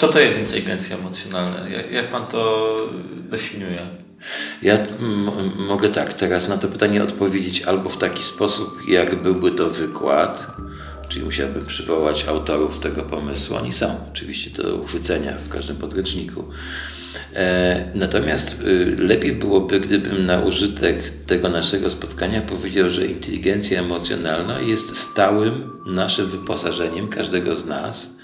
Co to jest inteligencja emocjonalna? Jak, jak pan to definiuje? Ja mogę tak teraz na to pytanie odpowiedzieć albo w taki sposób, jak byłby to wykład, czyli musiałbym przywołać autorów tego pomysłu. Oni są oczywiście do uchwycenia w każdym podręczniku. E, natomiast y, lepiej byłoby, gdybym na użytek tego naszego spotkania powiedział, że inteligencja emocjonalna jest stałym naszym wyposażeniem każdego z nas.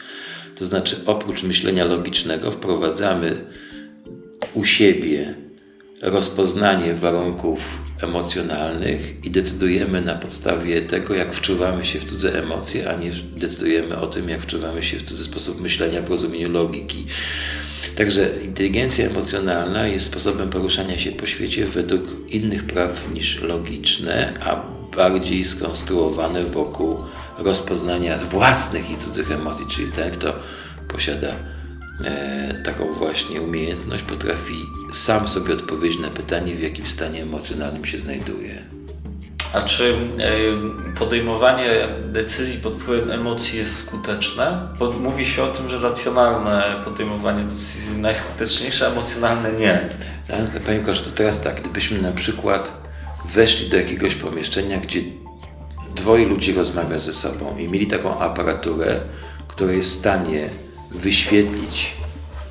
To znaczy, oprócz myślenia logicznego, wprowadzamy u siebie rozpoznanie warunków emocjonalnych i decydujemy na podstawie tego, jak wczuwamy się w cudze emocje, a nie decydujemy o tym, jak wczuwamy się w cudzy sposób myślenia w rozumieniu logiki. Także inteligencja emocjonalna jest sposobem poruszania się po świecie według innych praw niż logiczne, a bardziej skonstruowane wokół rozpoznania własnych i cudzych emocji, czyli ten, kto posiada e, taką właśnie umiejętność, potrafi sam sobie odpowiedzieć na pytanie, w jakim stanie emocjonalnym się znajduje. A czy podejmowanie decyzji pod wpływem emocji jest skuteczne? Bo mówi się o tym, że racjonalne podejmowanie decyzji najskuteczniejsze, emocjonalne nie. Tak, Panie Kosz, to teraz tak, gdybyśmy na przykład weszli do jakiegoś pomieszczenia, gdzie dwoje ludzi rozmawia ze sobą i mieli taką aparaturę, która jest w stanie wyświetlić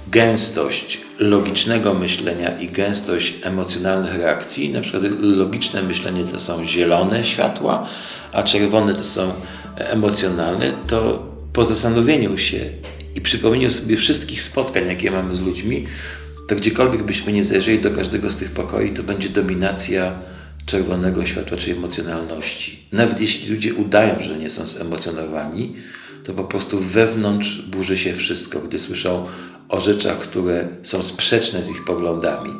gęstość logicznego myślenia i gęstość emocjonalnych reakcji. Na przykład logiczne myślenie to są zielone światła, a czerwone to są emocjonalne, to po zastanowieniu się i przypomnieniu sobie wszystkich spotkań, jakie mamy z ludźmi, to gdziekolwiek byśmy nie zajrzeli do każdego z tych pokoi, to będzie dominacja czerwonego światła, czy emocjonalności. Nawet jeśli ludzie udają, że nie są zemocjonowani, to po prostu wewnątrz burzy się wszystko, gdy słyszą o rzeczach, które są sprzeczne z ich poglądami,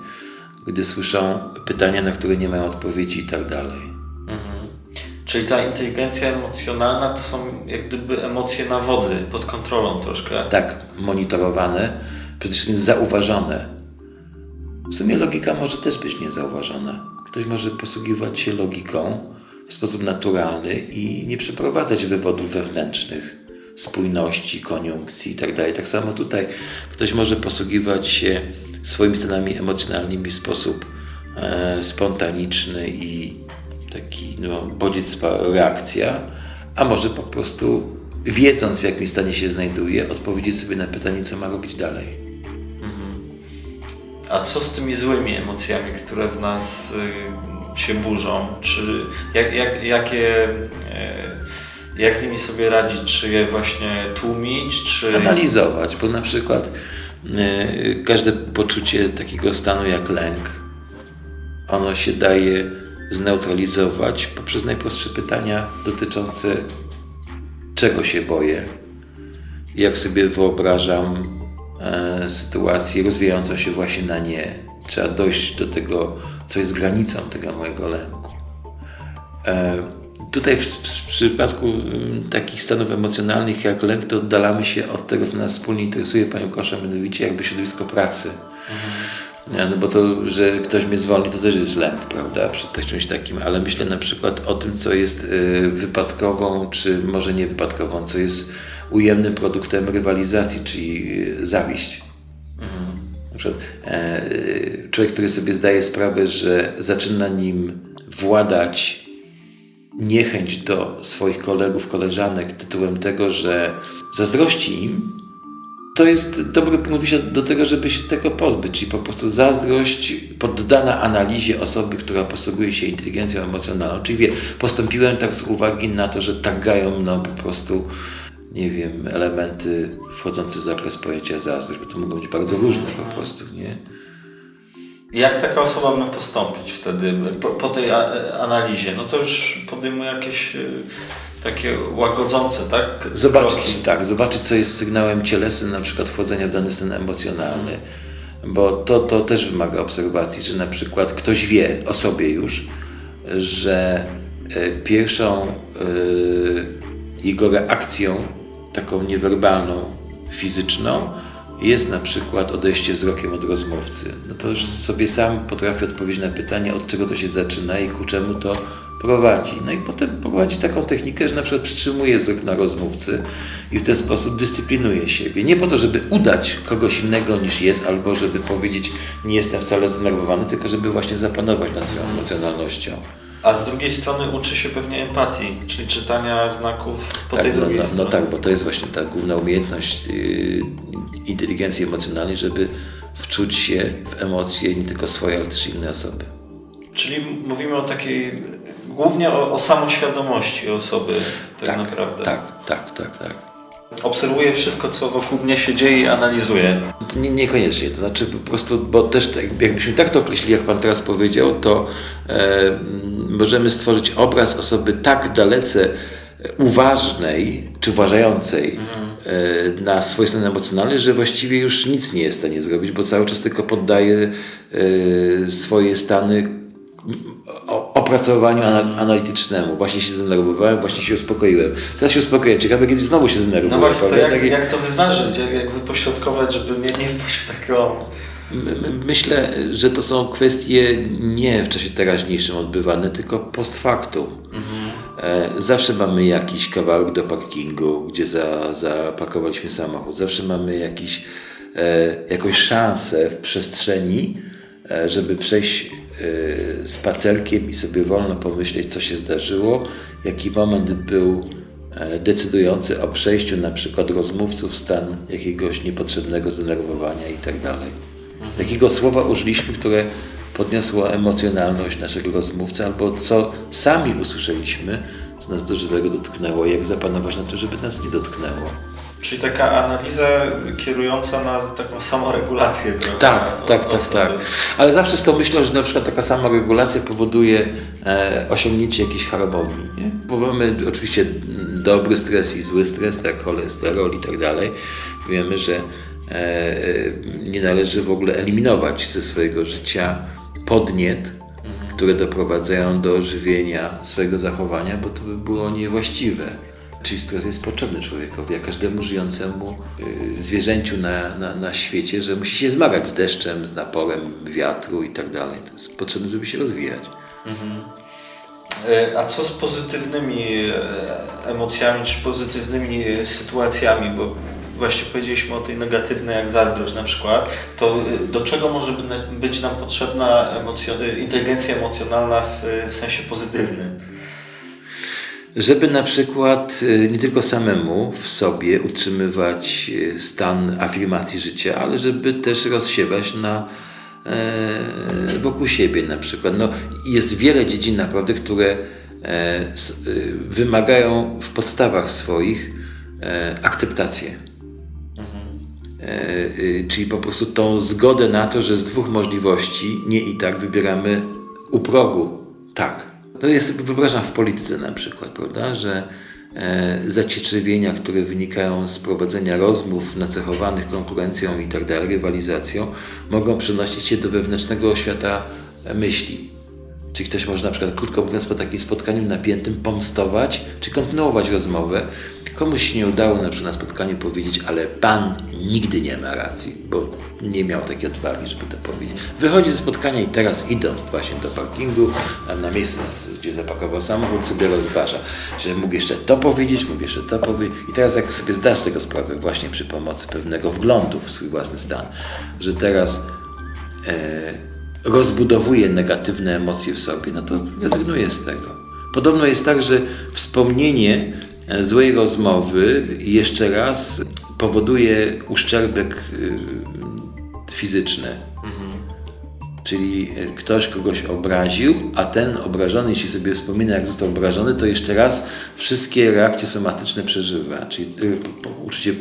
gdy słyszą pytania, na które nie mają odpowiedzi i tak dalej. Mhm. Czyli ta inteligencja emocjonalna to są jak gdyby emocje na wodzy, pod kontrolą troszkę. Tak, monitorowane, przede wszystkim zauważone. W sumie logika może też być niezauważona. Ktoś może posługiwać się logiką w sposób naturalny i nie przeprowadzać wywodów wewnętrznych spójności, koniunkcji itd. Tak, tak samo tutaj ktoś może posługiwać się swoimi stanami emocjonalnymi w sposób e, spontaniczny i taki no, bodziec reakcja, a może po prostu wiedząc w jakim stanie się znajduje, odpowiedzieć sobie na pytanie, co ma robić dalej. A co z tymi złymi emocjami, które w nas y, się burzą? Czy jak, jak, jakie y, jak z nimi sobie radzić? Czy je właśnie tłumić? Czy... Analizować, bo na przykład y, każde poczucie takiego stanu jak lęk, ono się daje zneutralizować poprzez najprostsze pytania dotyczące czego się boję, jak sobie wyobrażam e, sytuację rozwijającą się właśnie na nie. Trzeba dojść do tego, co jest granicą tego mojego lęku. E, Tutaj w, w, przypadku mm, takich stanów emocjonalnych jak lęk, to oddalamy się od tego, co nas wspólnie interesuje Panią Koszę, mianowicie jakby środowisko pracy. Mhm. No bo to, że ktoś mnie zwolni, to też jest lęk, prawda, przed czymś takim, ale myślę na przykład o tym, co jest y, wypadkową, czy może nie wypadkową, co jest ujemnym produktem rywalizacji, czyli y, zawiść. Mhm. Na przykład e, człowiek, który sobie zdaje sprawę, że zaczyna nim władać niechęć do swoich kolegów, koleżanek tytułem tego, że zazdrości im, to jest dobry punkt wyjścia do tego, żeby się tego pozbyć. Czyli po prostu zazdrość poddana analizie osoby, która posługuje się inteligencją emocjonalną. Czyli wie, postąpiłem tak z uwagi na to, że tagają mną po prostu, nie wiem, elementy wchodzące w zakres pojęcia zazdrość, bo to mogą być bardzo różne po prostu, nie? Jak taka osoba ma postąpić wtedy po, po tej analizie? No to już podejmuje jakieś y, takie łagodzące, tak? Zobaczyć, tak, zobaczyć, co jest sygnałem cielesnym, na przykład wchodzenia w dany stan emocjonalny. Bo to, to też wymaga obserwacji, że na przykład ktoś wie o sobie już, że y, pierwszą y, jego reakcją, taką niewerbalną, fizyczną, jest na przykład odejście wzrokiem od rozmówcy, no to już sobie sam potrafię odpowiedzieć na pytanie, od czego to się zaczyna i ku czemu to prowadzi. No i potem prowadzi taką technikę, że na przykład przytrzymuje wzrok na rozmówcy i w ten sposób dyscyplinuje siebie. Nie po to, żeby udać kogoś innego niż jest, albo żeby powiedzieć, nie jestem wcale zdenerwowany, tylko żeby właśnie zapanować nad swoją emocjonalnością. A z drugiej strony uczy się pewnie empatii, czyli czytania znaków po tak, tej no, drugiej no, no tak, bo to jest właśnie ta główna umiejętność yy, inteligencji emocjonalnej, żeby wczuć się w emocje nie tylko swoje, ale też innej osoby. Czyli mówimy o takiej, głównie o, o samoświadomości osoby tak, naprawdę. Tak, tak, tak, tak. Obserwuje wszystko, co wokół mnie się dzieje i analizuje. To nie, niekoniecznie, to znaczy po prostu, bo też tak, jakbyśmy tak to określili, jak Pan teraz powiedział, to e, możemy stworzyć obraz osoby tak dalece uważnej czy uważającej e, na swoje stany emocjonalne, że właściwie już nic nie jest w stanie zrobić, bo cały czas tylko poddaje e, swoje stany opracowaniu ana- analitycznemu. Właśnie się zdenerwowałem, właśnie się uspokoiłem. Teraz się uspokoiłem. Ciekawe, kiedyś znowu się zdenerwuję. No właśnie, to jak, Takie- jak to wyważyć, jak, jak wypośrodkować, żeby nie, nie wpaść w taką... Myślę, że to są kwestie nie w czasie teraźniejszym odbywane, tylko post factum. E, Zawsze mamy jakiś kawałek do parkingu, gdzie za, zaparkowaliśmy samochód. Zawsze mamy jakiś, e, jakąś szansę w przestrzeni, e, żeby przejść spacerkiem i sobie wolno pomyśleć, co się zdarzyło, jaki moment był e, decydujący o przejściu na przykład rozmówców w stan jakiegoś niepotrzebnego zdenerwowania i tak dalej. Jakiego słowa użyliśmy, które podniosło emocjonalność naszego rozmówcy, albo co sami usłyszeliśmy, co nas do żywego dotknęło, jak zapanować na to, żeby nas nie dotknęło. Czyli taka analiza kierująca na taką samoregulację. trochę Tak, tak, tak, tak. Ale zawsze z tą myślą, że na przykład taka sama regulacja powoduje e, osiągnięcie jakiejś harmonii. Nie? Bo mamy oczywiście dobry stres i zły stres, tak cholesterol i tak dalej. Wiemy, że e, nie należy w ogóle eliminować ze swojego życia podniet, które doprowadzają do żywienia swojego zachowania, bo to by było niewłaściwe. Czyli stres jest potrzebny człowiekowi, jak każdemu żyjącemu y, zwierzęciu na, na, na świecie, że musi się zmagać z deszczem, z naporem wiatru i tak dalej. To jest potrzebne, żeby się rozwijać. E, A co z pozytywnymi e, emocjami czy pozytywnymi e, sytuacjami? Bo właśnie powiedzieliśmy o tej negatywnej, jak zazdrość na przykład. To do czego może by- być nam potrzebna emocjo- inteligencja emocjonalna w, w sensie pozytywnym? Żeby na przykład y, nie tylko samemu w sobie utrzymywać y, stan afirmacji życia, ale żeby też rozsiewać na e, wokół siebie na przykład. No, jest wiele dziedzin naprawdę, które e, y, wymagają w podstawach swoich e, akceptację. Y, czyli po prostu tą zgodę na to, że z dwóch możliwości nie i tak wybieramy u progu tak. To jest, wyobrażam w polityce na przykład, prawda, że e, zacietrzewienia, które wynikają z prowadzenia rozmów nacechowanych konkurencją i tak dalej, rywalizacją, mogą przenosić się do wewnętrznego świata myśli. Czyli ktoś może na przykład, krótko mówiąc, po takim spotkaniu napiętym pomstować, czy kontynuować rozmowę. Komuś się nie udało na przykład na spotkaniu powiedzieć, ale pan nigdy nie ma racji, bo nie miał takiej odwagi, żeby to powiedzieć. Wychodzi ze spotkania i teraz idąc właśnie do parkingu, tam na miejsce, gdzie zapakował samochód, sobie rozważa, że mógł jeszcze to powiedzieć, mógł jeszcze to powiedzieć. I teraz jak sobie zda z tego sprawę właśnie przy pomocy pewnego wglądu w swój własny stan, że teraz e, rozbudowuje negatywne emocje w sobie, no to rezygnuje z tego. Podobno jest tak, że wspomnienie e, złej rozmowy jeszcze raz powoduje uszczerbek y, fizyczny. Czyli e, ktoś kogoś obraził, a ten obrażony, jeśli sobie wspomina, jak został obrażony, to jeszcze raz wszystkie reakcje somatyczne przeżywa. Czyli y, uczucie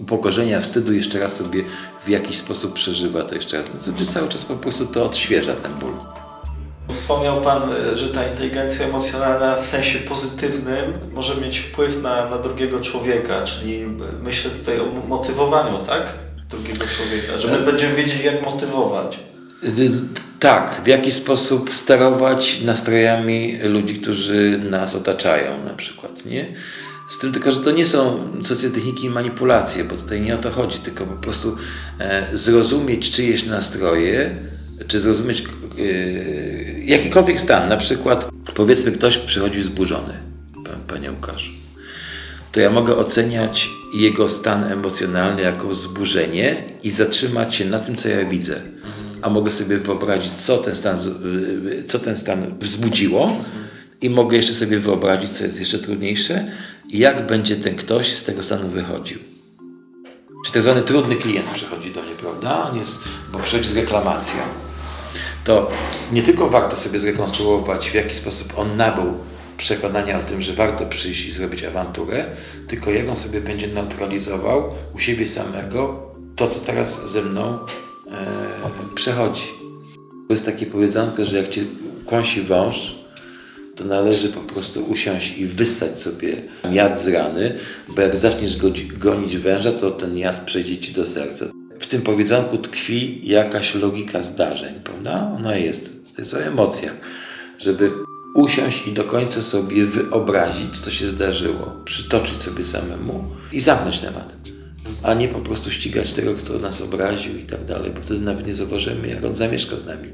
upokorzenia, wstydu jeszcze raz sobie w jakiś sposób przeżywa to jeszcze raz. Znaczy cały czas po prostu to odświeża ten ból. Wspomniał Pan, e, że ta inteligencja emocjonalna w sensie pozytywnym może mieć wpływ na, na drugiego człowieka, czyli e, myślę tutaj o motywowaniu, tak? Drugiego człowieka, że my będziemy wiedzieć, jak motywować. Tak, w jaki sposób sterować nastrojami ludzi, którzy nas otaczają na przykład, nie? Z tym tylko, że to nie są socjotechniki i manipulacje, bo tutaj nie o to chodzi, tylko po prostu e, zrozumieć czyjeś nastroje, czy zrozumieć, e, jakikolwiek stan, na przykład powiedzmy ktoś przychodzi wzburzony, pan- panie Łukaszu, to ja mogę oceniać jego stan emocjonalny jako wzburzenie i zatrzymać się na tym, co ja widzę. A mogę sobie wyobrazić, co ten stan, co ten stan wzbudziło i mogę jeszcze sobie wyobrazić, co jest jeszcze trudniejsze, jak będzie ten ktoś z tego stanu wychodził. Czy tak zwany trudny klient przychodzi do mnie, prawda? On jest, bo przychodzi z reklamacją. To nie tylko warto sobie zrekonstruować, w jaki sposób on nabył przekonania o tym, że warto przyjść i zrobić awanturę, tylko jak on sobie będzie neutralizował u siebie samego to, co teraz ze mną e, przechodzi. To jest takie powiedzonko, że jak cię kąsi wąż, to należy po prostu usiąść i wyssać sobie jad z rany, bo jak zaczniesz go, gonić węża, to ten jad przejdzie ci do serca. W tym powiedzonku tkwi jakaś logika zdarzeń, prawda? Ona jest. To jest o emocjach. Żeby usiąść i do końca sobie wyobrazić, co się zdarzyło, przytoczyć sobie samemu i zamknąć temat. A nie po prostu ścigać tego, kto nas obraził i tak dalej, bo wtedy nawet nie zauważymy, jak on zamieszka z nami.